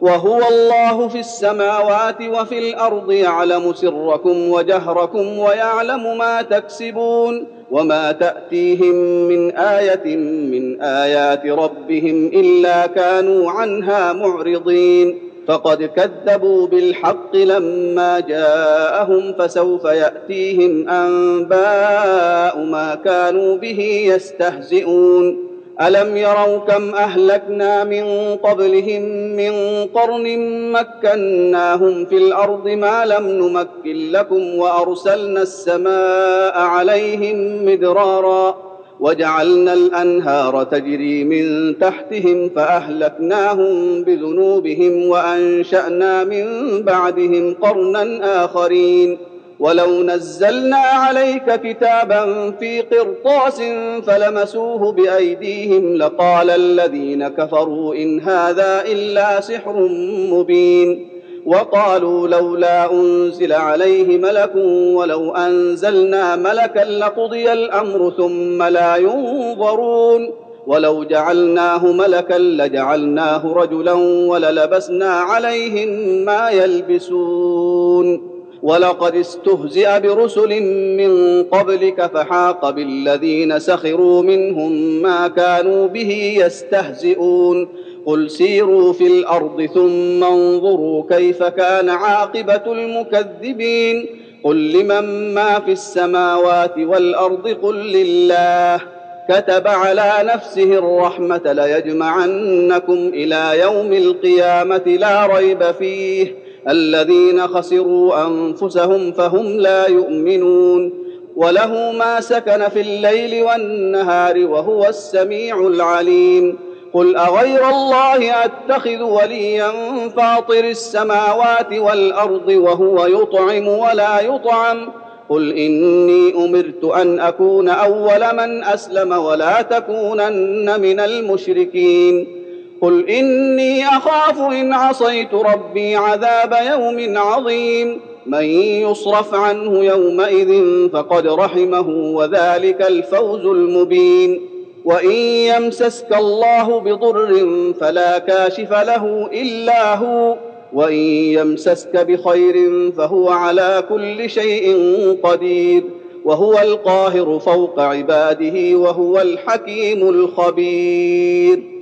وهو الله في السماوات وفي الأرض يعلم سركم وجهركم ويعلم ما تكسبون وما تأتيهم من آية من آيات ربهم إلا كانوا عنها معرضين. فقد كذبوا بالحق لما جاءهم فسوف يأتيهم أنباء ما كانوا به يستهزئون. الم يروا كم اهلكنا من قبلهم من قرن مكناهم في الأرض ما لم نمكن لكم وارسلنا السماء عليهم مدرارا وجعلنا الانهار تجري من تحتهم فاهلكناهم بذنوبهم وانشانا من بعدهم قرنا اخرين ولو نزلنا عليك كتابا في قرطاس فلمسوه بايديهم لقال الذين كفروا ان هذا الا سحر مبين وقالوا لولا انزل عليه ملك ولو انزلنا ملكا لقضي الامر ثم لا ينظرون ولو جعلناه ملكا لجعلناه رجلا وللبسنا عليهم ما يلبسون ولقد استهزئ برسل من قبلك فحاق بالذين سخروا منهم ما كانوا به يستهزئون. قل سيروا في الأرض ثم انظروا كيف كان عاقبة المكذبين. قل لمن ما في السماوات والأرض؟ قل لله. كتب على نفسه الرحمة ليجمعنكم إلى يوم القيامة لا ريب فيه. الذين خسروا أنفسهم فهم لا يؤمنون وله ما سكن في الليل والنهار وهو السميع العليم. قل أغير الله أتخذ وليا فاطر السماوات والأرض وهو يطعم ولا يطعم. قل إني أمرت أن أكون أول من أسلم ولا تكونن من المشركين. قل اني اخاف ان عصيت ربي عذاب يوم عظيم. من يصرف عنه يومئذ فقد رحمه وذلك الفوز المبين. وان يمسسك الله بضر فلا كاشف له الا هو. وان يمسسك بخير فهو على كل شيء قدير. وهو القاهر فوق عباده وهو الحكيم الخبير.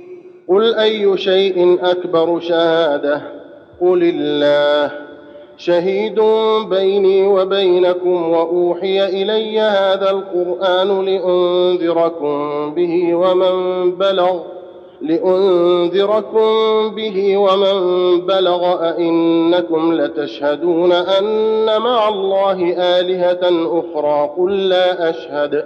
قل اي شيء اكبر شهاده قل الله شهيد بيني وبينكم واوحي الي هذا القران لانذركم به ومن بلغ لانذركم به ومن بلغ ائنكم لتشهدون ان مع الله الهه أخرى قل لا اشهد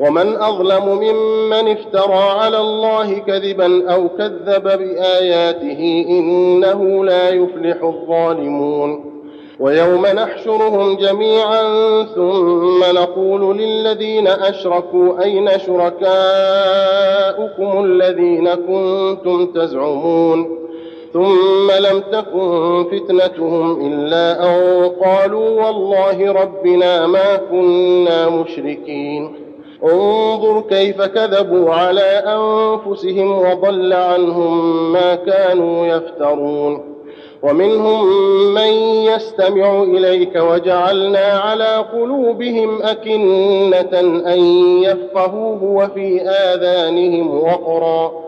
ومن أظلم ممن افترى على الله كذبا أو كذب بآياته إنه لا يفلح الظالمون. ويوم نحشرهم جميعا ثم نقول للذين أشركوا أين شركاؤكم الذين كنتم تزعمون. ثم لم تكن فتنتهم إلا أن قالوا والله ربنا ما كنا مشركين. انظر كيف كذبوا على أنفسهم وضل عنهم ما كانوا يفترون. ومنهم من يستمع إليك وجعلنا على قلوبهم أكنة أن يفقهوه وفي آذانهم وقرا.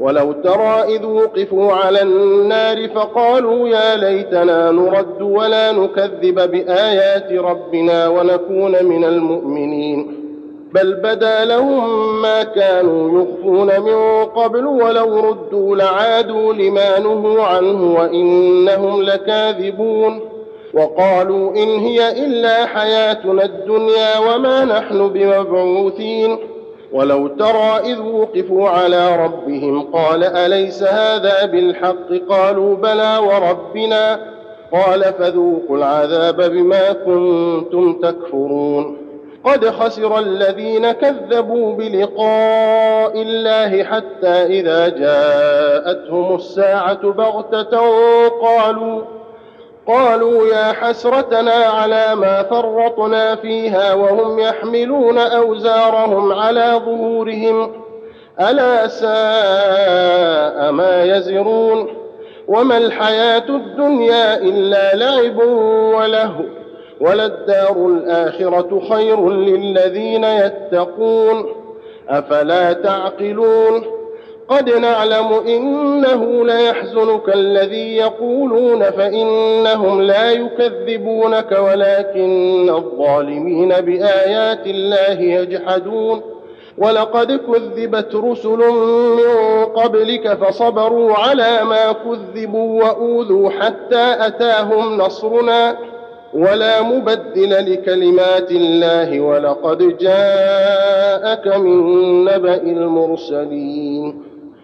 ولو ترى إذ وقفوا على النار فقالوا يا ليتنا نرد ولا نكذب بآيات ربنا ونكون من المؤمنين. بل بدا لهم ما كانوا يخفون من قبل ولو ردوا لعادوا لما نهوا عنه وإنهم لكاذبون. وقالوا إن هي إلا حياتنا الدنيا وما نحن بمبعوثين. ولو ترى إذ وقفوا على ربهم قال أليس هذا بالحق؟ قالوا بلى وربنا. قال فذوقوا العذاب بما كنتم تكفرون. قد خسر الذين كذبوا بلقاء الله حتى إذا جاءتهم الساعة بغتة قالوا قالوا يا حسرتنا على ما فرطنا فيها وهم يحملون أوزارهم على ظهورهم. ألا ساء ما يزرون. وما الحياة الدنيا إلا لعب ولهو وللدار الآخرة خير للذين يتقون. أفلا تعقلون؟ قد نعلم إنه ليحزنك الذي يقولون فإنهم لا يكذبونك ولكن الظالمين بآيات الله يجحدون ولقد كذبت رسل من قبلك فصبروا على ما كذبوا وأوذوا حتى أتاهم نصرنا ولا مبدل لكلمات الله ولقد جاءك من نبأ المرسلين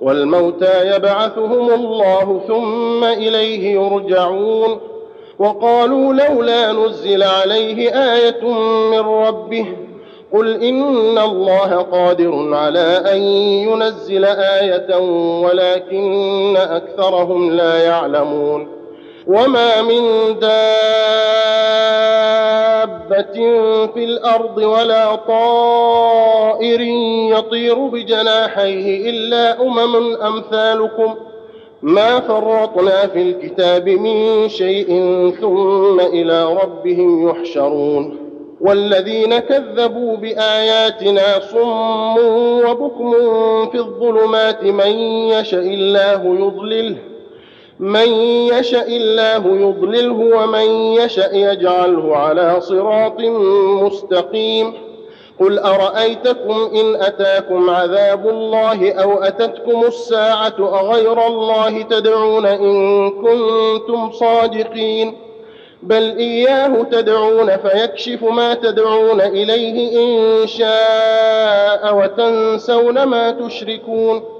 والموتى يبعثهم الله ثم إليه يرجعون. وقالوا لولا نزل عليه آية من ربه قل إن الله قادر على أن ينزل آية ولكن أكثرهم لا يعلمون. وما من دابة في الأرض ولا طائر يطير بجناحيه الا امم امثالكم ما فرطنا في الكتاب من شيء ثم إلى ربهم يحشرون والذين كذبوا باياتنا صم وبكم في الظلمات من يشاء الله يضلله من يشاء الله يضلله ومن يشاء يجعله على صراط مستقيم. قل أرأيتكم إن أتاكم عذاب الله أو أتتكم الساعة أغير الله تدعون إن كنتم صادقين؟ بل إياه تدعون فيكشف ما تدعون إليه إن شاء وتنسون ما تشركون.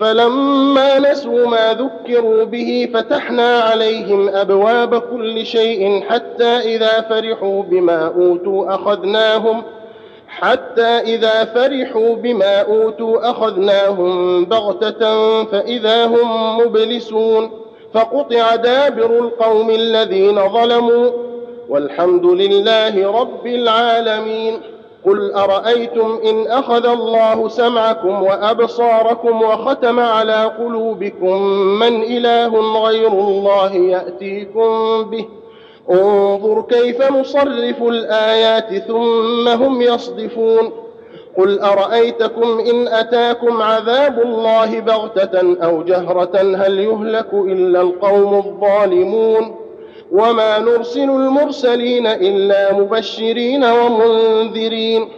فلما نسوا ما ذكروا به فتحنا عليهم أبواب كل شيء حتى إذا فرحوا بما أوتوا أخذناهم حتى إذا فرحوا بما أوتوا أخذناهم بغتة فإذا هم مبلسون فقطع دابر القوم الذين ظلموا والحمد لله رب العالمين قل ارايتم ان اخذ الله سمعكم وابصاركم وختم على قلوبكم من اله غير الله ياتيكم به؟ انظر كيف نصرف الايات ثم هم يصدفون قل ارايتكم ان اتاكم عذاب الله بغته أو جهره هل يهلك الا القوم الظالمون وما نرسل المرسلين الا مبشرين ومنذرين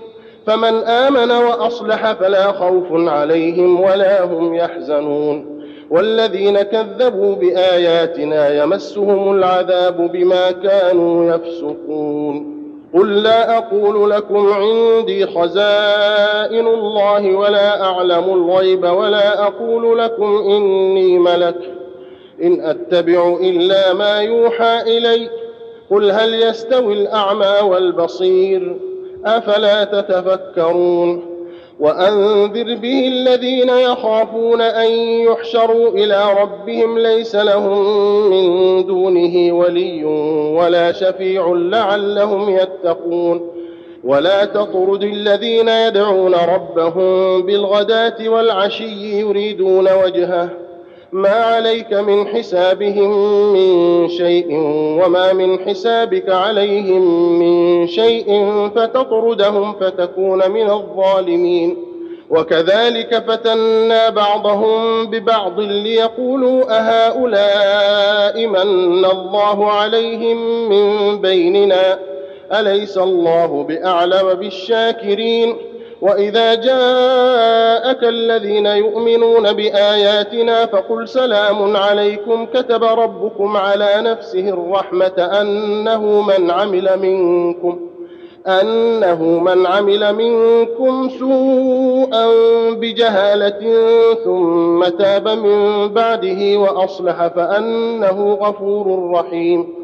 فمن امن واصلح فلا خوف عليهم ولا هم يحزنون والذين كذبوا باياتنا يمسهم العذاب بما كانوا يفسقون قل لا أقول لكم عندي خزائن الله ولا اعلم الغيب ولا أقول لكم اني ملك إن أتبع إلا ما يوحى إلي. قل هل يستوي الأعمى والبصير؟ أفلا تتفكرون؟ وأنذر به الذين يخافون أن يحشروا إلى ربهم ليس لهم من دونه ولي ولا شفيع لعلهم يتقون. ولا تطرد الذين يدعون ربهم بالغداة والعشي يريدون وجهه. ما عليك من حسابهم من شيء وما من حسابك عليهم من شيء فتطردهم فتكون من الظالمين. وكذلك فتنا بعضهم ببعض ليقولوا أهؤلاء من الله عليهم من بيننا؟ أليس الله بأعلم بالشاكرين؟ وإذا جاءك الذين يؤمنون بآياتنا فقل سلام عليكم كتب ربكم على نفسه الرحمة أنه من عمل منكم أنه من عمل منكم سوءا بجهالة ثم تاب من بعده وأصلح فأنه غفور رحيم.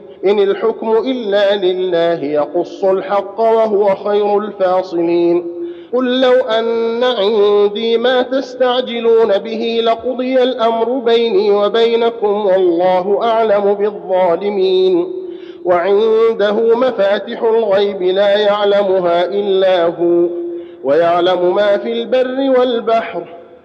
إن الحكم إلا لله يقص الحق وهو خير الفاصلين. قل لو أن عندي ما تستعجلون به لقضي الأمر بيني وبينكم والله أعلم بالظالمين. وعنده مفاتح الغيب لا يعلمها إلا هو ويعلم ما في البر والبحر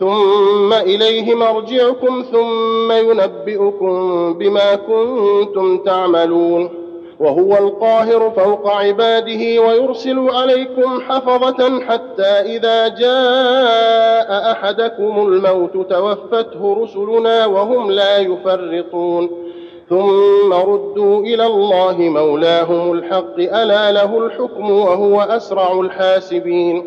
ثم إليه مرجعكم ثم ينبئكم بما كنتم تعملون وهو القاهر فوق عباده ويرسل عليكم حفظة حتى إذا جاء أحدكم الموت توفته رسلنا وهم لا يفرطون ثم ردوا إلى الله مولاهم الحق ألا له الحكم وهو أسرع الحاسبين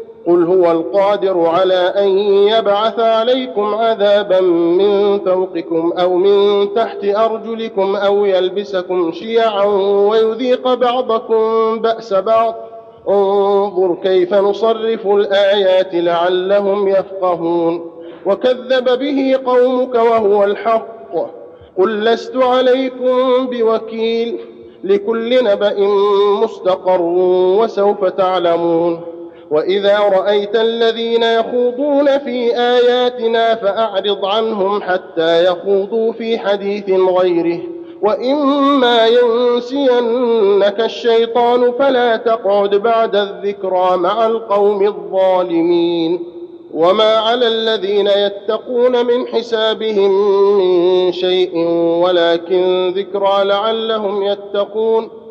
قل هو القادر على ان يبعث عليكم عذابا من فوقكم أو من تحت ارجلكم أو يلبسكم شيعا ويذيق بعضكم باس بعض انظر كيف نصرف الايات لعلهم يفقهون وكذب به قومك وهو الحق قل لست عليكم بوكيل لكل نبا مستقر وسوف تعلمون وإذا رأيت الذين يخوضون في آياتنا فأعرض عنهم حتى يخوضوا في حديث غيره. وإما ينسينك الشيطان فلا تقعد بعد الذكرى مع القوم الظالمين. وما على الذين يتقون من حسابهم من شيء ولكن ذكرى لعلهم يتقون.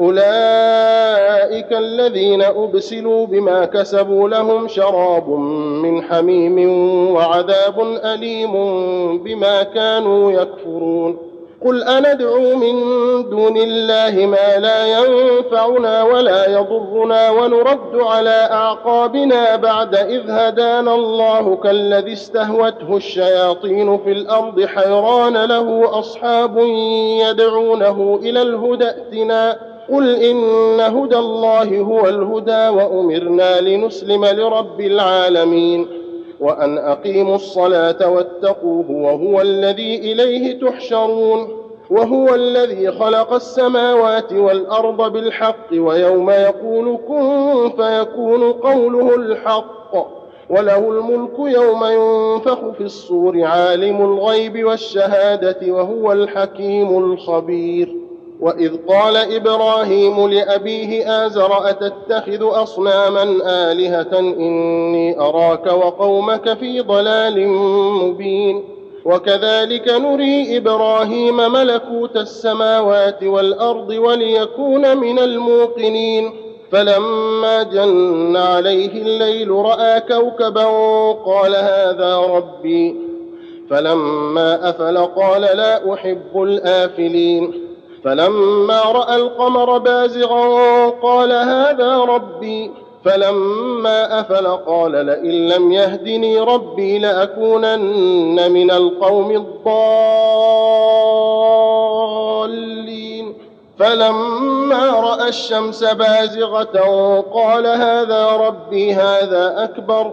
أولئك الذين أبسلوا بما كسبوا لهم شراب من حميم وعذاب أليم بما كانوا يكفرون. قل أندعو من دون الله ما لا ينفعنا ولا يضرنا ونرد على أعقابنا بعد إذ هدانا الله كالذي استهوته الشياطين في الأرض حيران له أصحاب يدعونه إلى الهدى ائتنا قل إن هدى الله هو الهدى وأمرنا لنسلم لرب العالمين وان اقيموا الصلاه واتقوه وهو الذي اليه تحشرون وهو الذي خلق السماوات والارض بالحق ويوم يقول كن فيكون قوله الحق وله الملك يوم ينفخ في الصور عالم الغيب والشهاده وهو الحكيم الخبير وإذ قال إبراهيم لأبيه آزر أتتخذ أصناما آلهة إني أراك وقومك في ضلال مبين وكذلك نري إبراهيم ملكوت السماوات والأرض وليكون من الموقنين فلما جن عليه الليل رأى كوكبا قال هذا ربي فلما أفل قال لا أحب الآفلين فلما رأى القمر بازغا قال هذا ربي فلما أفل قال لئن لم يهدني ربي لأكونن من القوم الضالين. فلما رأى الشمس بازغة قال هذا ربي هذا أكبر.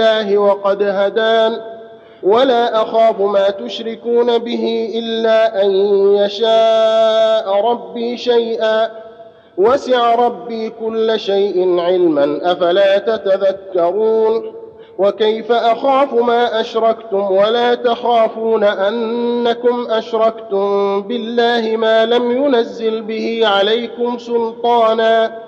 الله وقد هدان ولا أخاف ما تشركون به إلا أن يشاء ربي شيئا وسع ربي كل شيء علما أفلا تتذكرون وكيف أخاف ما أشركتم ولا تخافون أنكم أشركتم بالله ما لم ينزل به عليكم سلطانا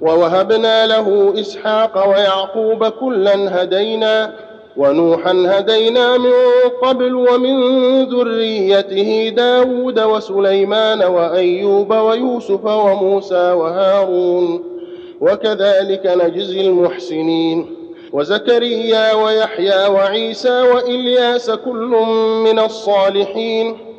ووهبنا له إسحاق ويعقوب كلا هدينا ونوحا هدينا من قبل ومن ذريته داود وسليمان وأيوب ويوسف وموسى وهارون وكذلك نجزي المحسنين وزكريا ويحيى وعيسى وإلياس كل من الصالحين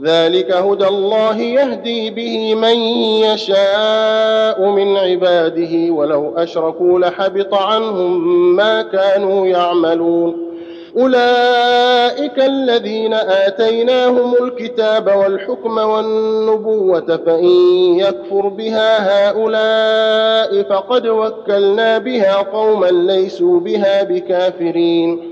ذلك هدى الله يهدي به من يشاء من عباده ولو أشركوا لحبط عنهم ما كانوا يعملون. أولئك الذين آتيناهم الكتاب والحكم والنبوة فإن يكفر بها هؤلاء فقد وكلنا بها قوما ليسوا بها بكافرين.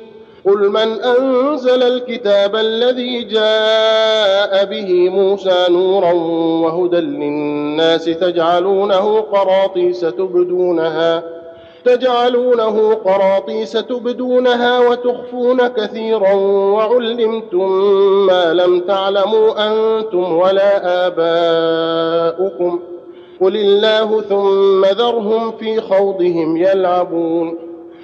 قل من أنزل الكتاب الذي جاء به موسى نورا وهدى للناس تجعلونه قراطيس تبدونها تجعلونه قراطيس تبدونها وتخفون كثيرا وعلمتم ما لم تعلموا أنتم ولا آباؤكم قل الله ثم ذرهم في خوضهم يلعبون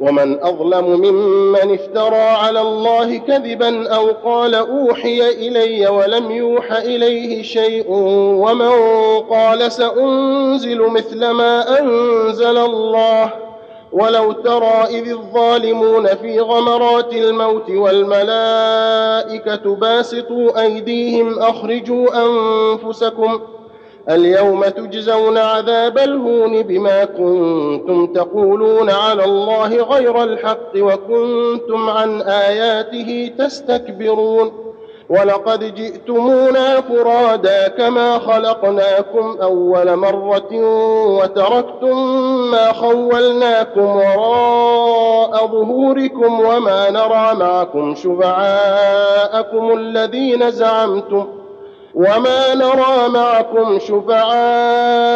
ومن أظلم ممن افترى على الله كذبا أو قال أوحي إلي ولم يوح إليه شيء ومن قال سأنزل مثل ما أنزل الله ولو ترى إذ الظالمون في غمرات الموت والملائكة باسطوا أيديهم أخرجوا أنفسكم اليوم تجزون عذاب الهون بما كنتم تقولون على الله غير الحق وكنتم عن آياته تستكبرون. ولقد جئتمونا فرادا كما خلقناكم أول مرة وتركتم ما خولناكم وراء ظهوركم وما نرى معكم شفعاءكم الذين زعمتم وما نرى معكم شفعاءكم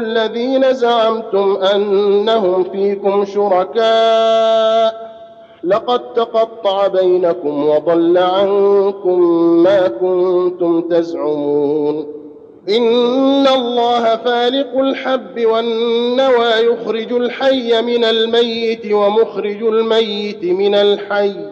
الذين زعمتم انهم فيكم شركاء لقد تقطع بينكم وضل عنكم ما كنتم تزعمون ان الله فالق الحب والنوى يخرج الحي من الميت ومخرج الميت من الحي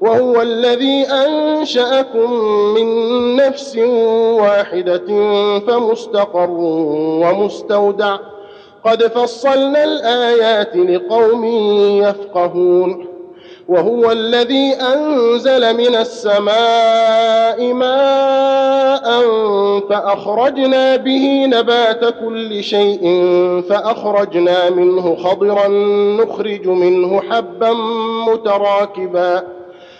وهو الذي أنشأكم من نفس واحدة فمستقر ومستودع. قد فصلنا الآيات لقوم يفقهون. وهو الذي أنزل من السماء ماء فأخرجنا به نبات كل شيء فأخرجنا منه خضرا نخرج منه حبا متراكبا.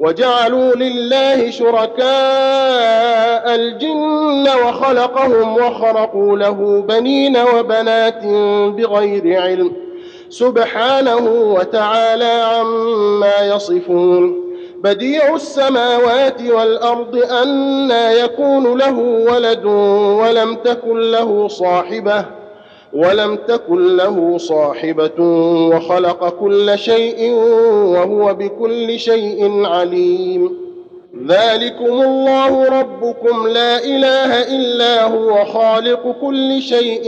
وجعلوا لله شركاء الجن وخلقهم وخرقوا له بنين وبنات بغير علم سبحانه وتعالى عما يصفون بديع السماوات والأرض انى يكون له ولد ولم تكن له صاحبة ولم تكن له صاحبة وخلق كل شيء وهو بكل شيء عليم. ذلكم الله ربكم لا إله إلا هو خالق كل شيء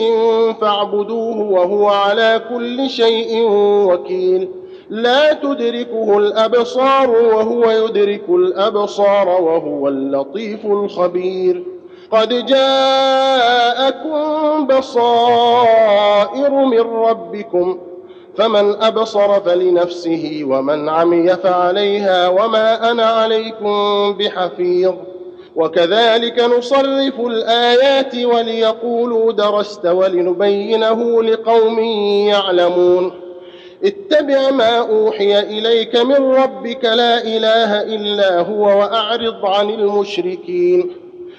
فاعبدوه وهو على كل شيء وكيل. لا تدركه الأبصار وهو يدرك الأبصار وهو اللطيف الخبير. قد جاءكم بصائر من ربكم فمن أبصر فلنفسه ومن عمي فعليها وما أنا عليكم بحفيظ. وكذلك نصرف الآيات وليقولوا درست ولنبينه لقوم يعلمون. اتبع ما أوحي إليك من ربك لا إله إلا هو وأعرض عن المشركين.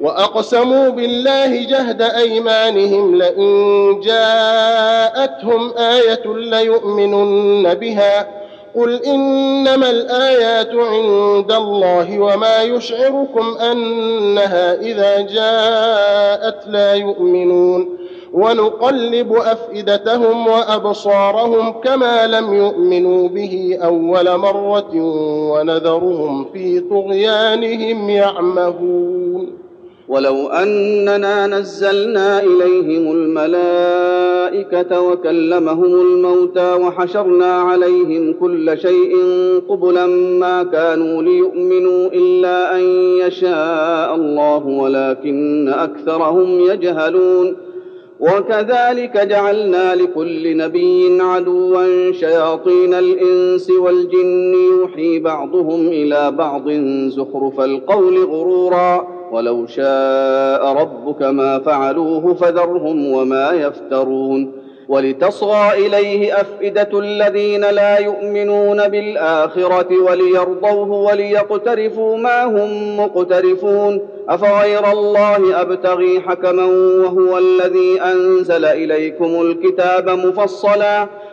وأقسموا بالله جهد أيمانهم لئن جاءتهم آية ليؤمنن بها. قل إنما الآيات عند الله وما يشعركم أنها إذا جاءت لا يؤمنون. ونقلب أفئدتهم وأبصارهم كما لم يؤمنوا به أول مرة ونذرهم في طغيانهم يعمهون. ولو أننا نزلنا إليهم الملائكة وكلمهم الموتى وحشرنا عليهم كل شيء قبلا ما كانوا ليؤمنوا إلا أن يشاء الله ولكن أكثرهم يجهلون وكذلك جعلنا لكل نبي عدوا شياطين الإنس والجن يوحي بعضهم إلى بعض زخرف القول غرورا ولو شاء ربك ما فعلوه فذرهم وما يفترون. ولتصغى إليه أفئدة الذين لا يؤمنون بالآخرة وليرضوه وليقترفوا ما هم مقترفون. أفغير الله أبتغي حكما وهو الذي أنزل إليكم الكتاب مفصلا.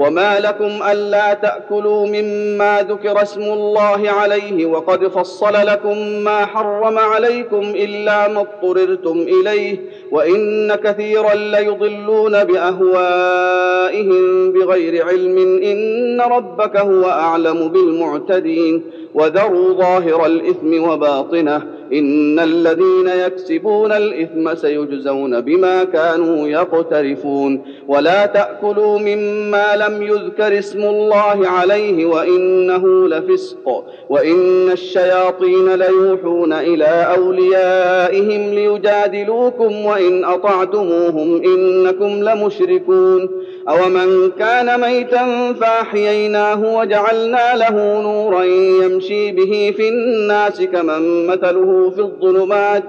وما لكم الا تاكلوا مما ذكر اسم الله عليه وقد فصل لكم ما حرم عليكم الا ما اضطررتم اليه وان كثيرا ليضلون باهوائهم بغير علم ان ربك هو اعلم بالمعتدين وذروا ظاهر الاثم وباطنه إن الذين يكسبون الإثم سيجزون بما كانوا يقترفون ولا تأكلوا مما لم يذكر اسم الله عليه وإنه لفسق وإن الشياطين ليوحون إلى أوليائهم ليجادلوكم وإن أطعتموهم إنكم لمشركون أومن كان ميتا فأحييناه وجعلنا له نورا يمشي به في الناس كمن مثله في الظلمات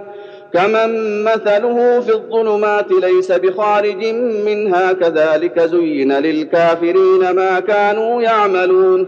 كمن مثله في الظلمات ليس بخارج منها كذلك زين للكافرين ما كانوا يعملون.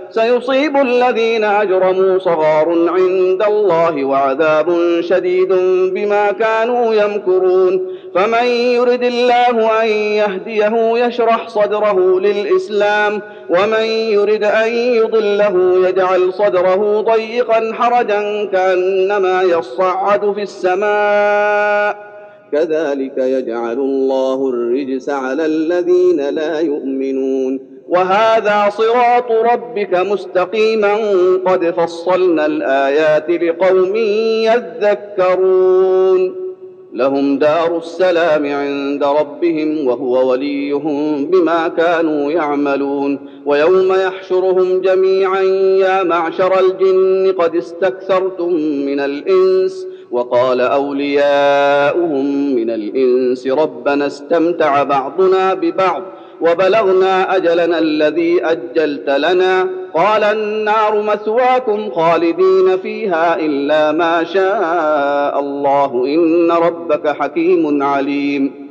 سيصيب الذين أجرموا صغار عند الله وعذاب شديد بما كانوا يمكرون. فمن يرد الله أن يهديه يشرح صدره للإسلام ومن يرد أن يضله يجعل صدره ضيقا حرجا كأنما يصعد في السماء. كذلك يجعل الله الرجس على الذين لا يؤمنون. وهذا صراط ربك مستقيما قد فصلنا الآيات لقوم يذكرون. لهم دار السلام عند ربهم وهو وليهم بما كانوا يعملون. ويوم يحشرهم جميعا يا معشر الجن قد استكثرتم من الإنس وقال أولياؤهم من الإنس ربنا استمتع بعضنا ببعض وبلغنا أجلنا الذي أجلت لنا. قال النار مثواكم خالدين فيها إلا ما شاء الله. إن ربك حكيم عليم.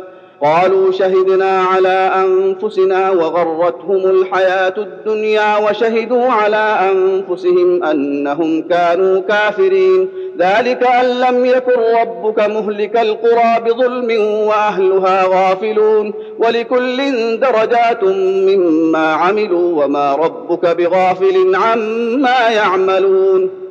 قالوا شهدنا على أنفسنا وغرتهم الحياة الدنيا وشهدوا على أنفسهم أنهم كانوا كافرين. ذلك أن لم يكن ربك مهلك القرى بظلم وأهلها غافلون. ولكل درجات مما عملوا وما ربك بغافل عما يعملون.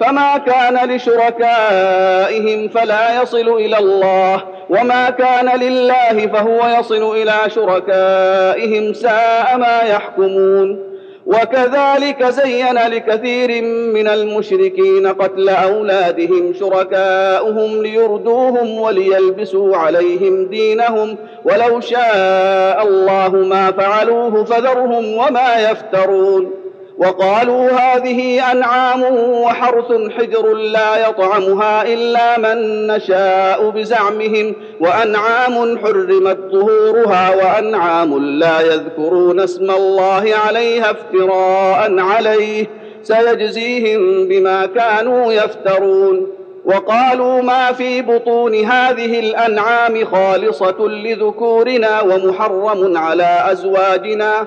فما كان لشركائهم فلا يصل إلى الله وما كان لله فهو يصل إلى شركائهم ساء ما يحكمون. وكذلك زين لكثير من المشركين قتل أولادهم شركاؤهم ليردوهم وليلبسوا عليهم دينهم ولو شاء الله ما فعلوه فذرهم وما يفترون. وقالوا هذه أنعام وحرث حجر لا يطعمها إلا من نشاء بزعمهم وأنعام حرمت ظهورها وأنعام لا يذكرون اسم الله عليها افتراء عليه سيجزيهم بما كانوا يفترون. وقالوا ما في بطون هذه الأنعام خالصة لذكورنا ومحرم على أزواجنا.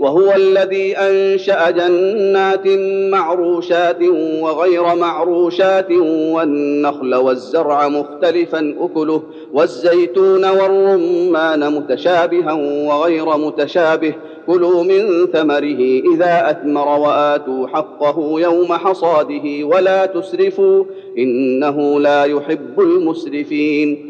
وهو الذي أنشأ جنات معروشات وغير معروشات والنخل والزرع مختلفا أكله والزيتون والرمان متشابها وغير متشابه كلوا من ثمره إذا أثمر وآتوا حقه يوم حصاده ولا تسرفوا إنه لا يحب المسرفين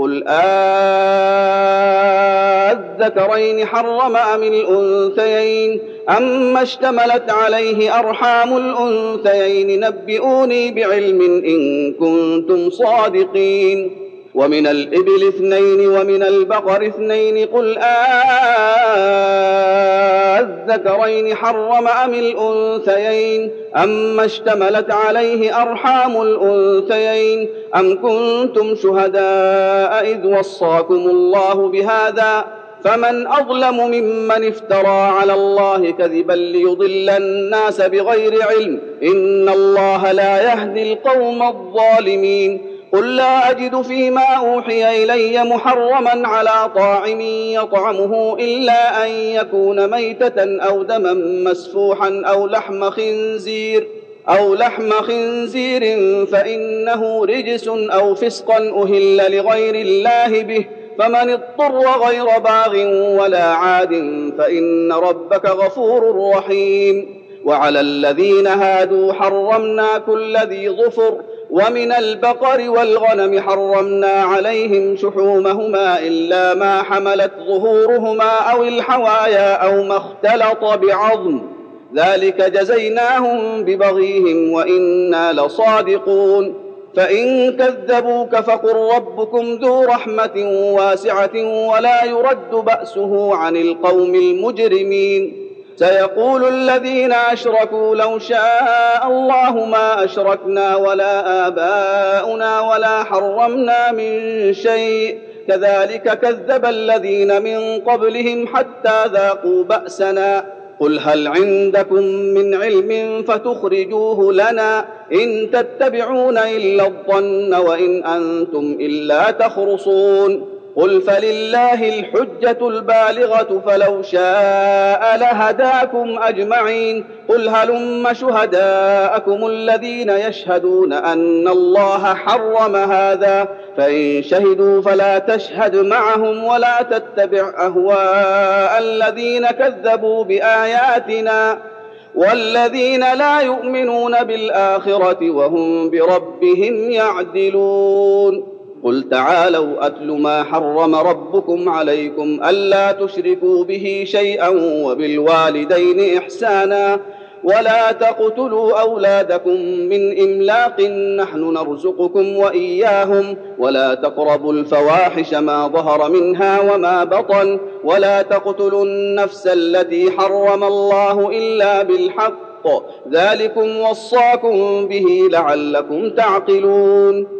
قل أذكرين حرم أم الأنثيين أما اشتملت عليه أرحام الأنثيين نبئوني بعلم إن كنتم صادقين ومن الإبل اثنين ومن البقر اثنين قل أذكرين حرم أم الأنثيين أما اشتملت عليه أرحام الأنثيين أم كنتم شهداء إذ وصاكم الله بهذا فمن أظلم ممن افترى على الله كذبا ليضل الناس بغير علم إن الله لا يهدي القوم الظالمين قل لا أجد فيما أوحي إلي محرما على طاعم يطعمه إلا أن يكون ميتة أو دما مسفوحا أو لحم خنزير أو لحم خنزير فإنه رجس أو فسقا أهل لغير الله به فمن اضطر غير باغ ولا عاد فإن ربك غفور رحيم وعلى الذين هادوا حرمنا كل ذي ظفر ومن البقر والغنم حرمنا عليهم شحومهما إلا ما حملت ظهورهما أو الحوايا أو ما اختلط بعظم. ذلك جزيناهم ببغيهم وإنا لصادقون. فإن كذبوك فقل ربكم ذو رحمة واسعة ولا يرد بأسه عن القوم المجرمين. سيقول الذين أشركوا لو شاء الله ما أشركنا ولا آباؤنا ولا حرمنا من شيء. كذلك كذب الذين من قبلهم حتى ذاقوا بأسنا. قل هل عندكم من علم فتخرجوه لنا إن تتبعون إلا الظن وإن أنتم إلا تخرصون. قل فلله الحجة البالغة فلو شاء لهداكم أجمعين قل هلم شهداءكم الذين يشهدون أن الله حرم هذا فإن شهدوا فلا تشهد معهم ولا تتبع أهواء الذين كذبوا بآياتنا والذين لا يؤمنون بالآخرة وهم بربهم يعدلون قل تعالوا أتل ما حرم ربكم عليكم ألا تشركوا به شيئا وبالوالدين إحسانا ولا تقتلوا أولادكم من إملاق نحن نرزقكم وإياهم ولا تقربوا الفواحش ما ظهر منها وما بطن ولا تقتلوا النفس التي حرم الله إلا بالحق ذلكم وصاكم به لعلكم تعقلون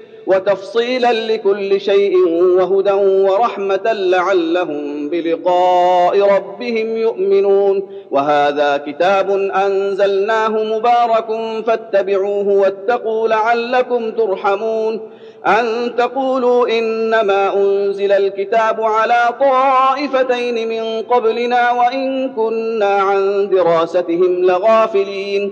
وتفصيلا لكل شيء وهدى ورحمة لعلهم بلقاء ربهم يؤمنون. وهذا كتاب أنزلناه مبارك فاتبعوه واتقوا لعلكم ترحمون. أن تقولوا إنما أنزل الكتاب على طائفتين من قبلنا وإن كنا عن دراستهم لغافلين.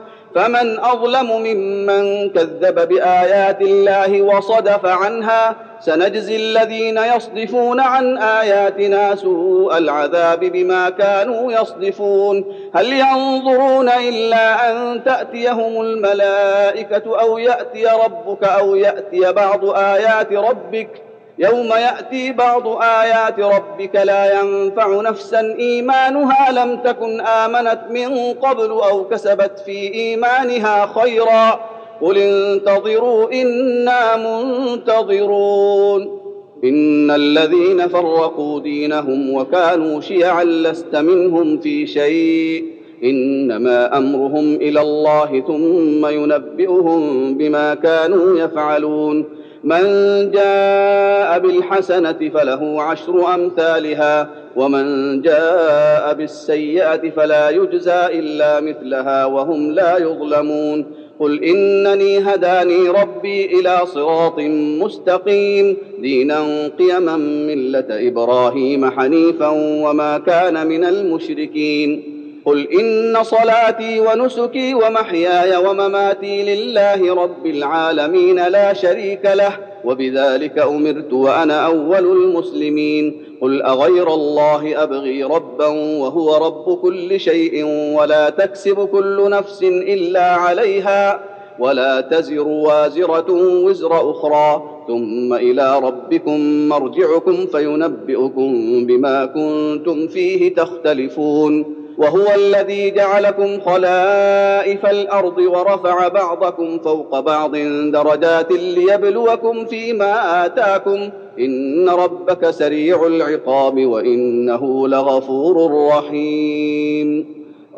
فمن أظلم ممن كذب بآيات الله وصدف عنها سنجزي الذين يصدفون عن آياتنا سوء العذاب بما كانوا يصدفون. هل ينظرون إلا أن تأتيهم الملائكة أو يأتي ربك أو يأتي بعض آيات ربك؟ يوم يأتي بعض آيات ربك لا ينفع نفسا إيمانها لم تكن آمنت من قبل أو كسبت في إيمانها خيرا قل انتظروا إنا منتظرون إن الذين فرقوا دينهم وكانوا شيعا لست منهم في شيء إنما أمرهم إلى الله ثم ينبئهم بما كانوا يفعلون من جاء بالحسنة فله عشر أمثالها ومن جاء بالسيئة فلا يجزى إلا مثلها وهم لا يظلمون. قل إنني هداني ربي إلى صراط مستقيم دينا قيما ملة إبراهيم حنيفا وما كان من المشركين. قل ان صلاتي ونسكي ومحياي ومماتي لله رب العالمين لا شريك له وبذلك امرت وأنا اول المسلمين قل اغير الله ابغي ربا وهو رب كل شيء ولا تكسب كل نفس الا عليها ولا تزر وازره وزر أخرى ثم إلى ربكم مرجعكم فينبئكم بما كنتم فيه تختلفون وهو الذي جعلكم خلائف الأرض ورفع بعضكم فوق بعض درجات ليبلوكم فيما آتاكم. إن ربك سريع العقاب وإنه لغفور رحيم.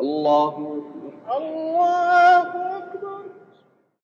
الله الله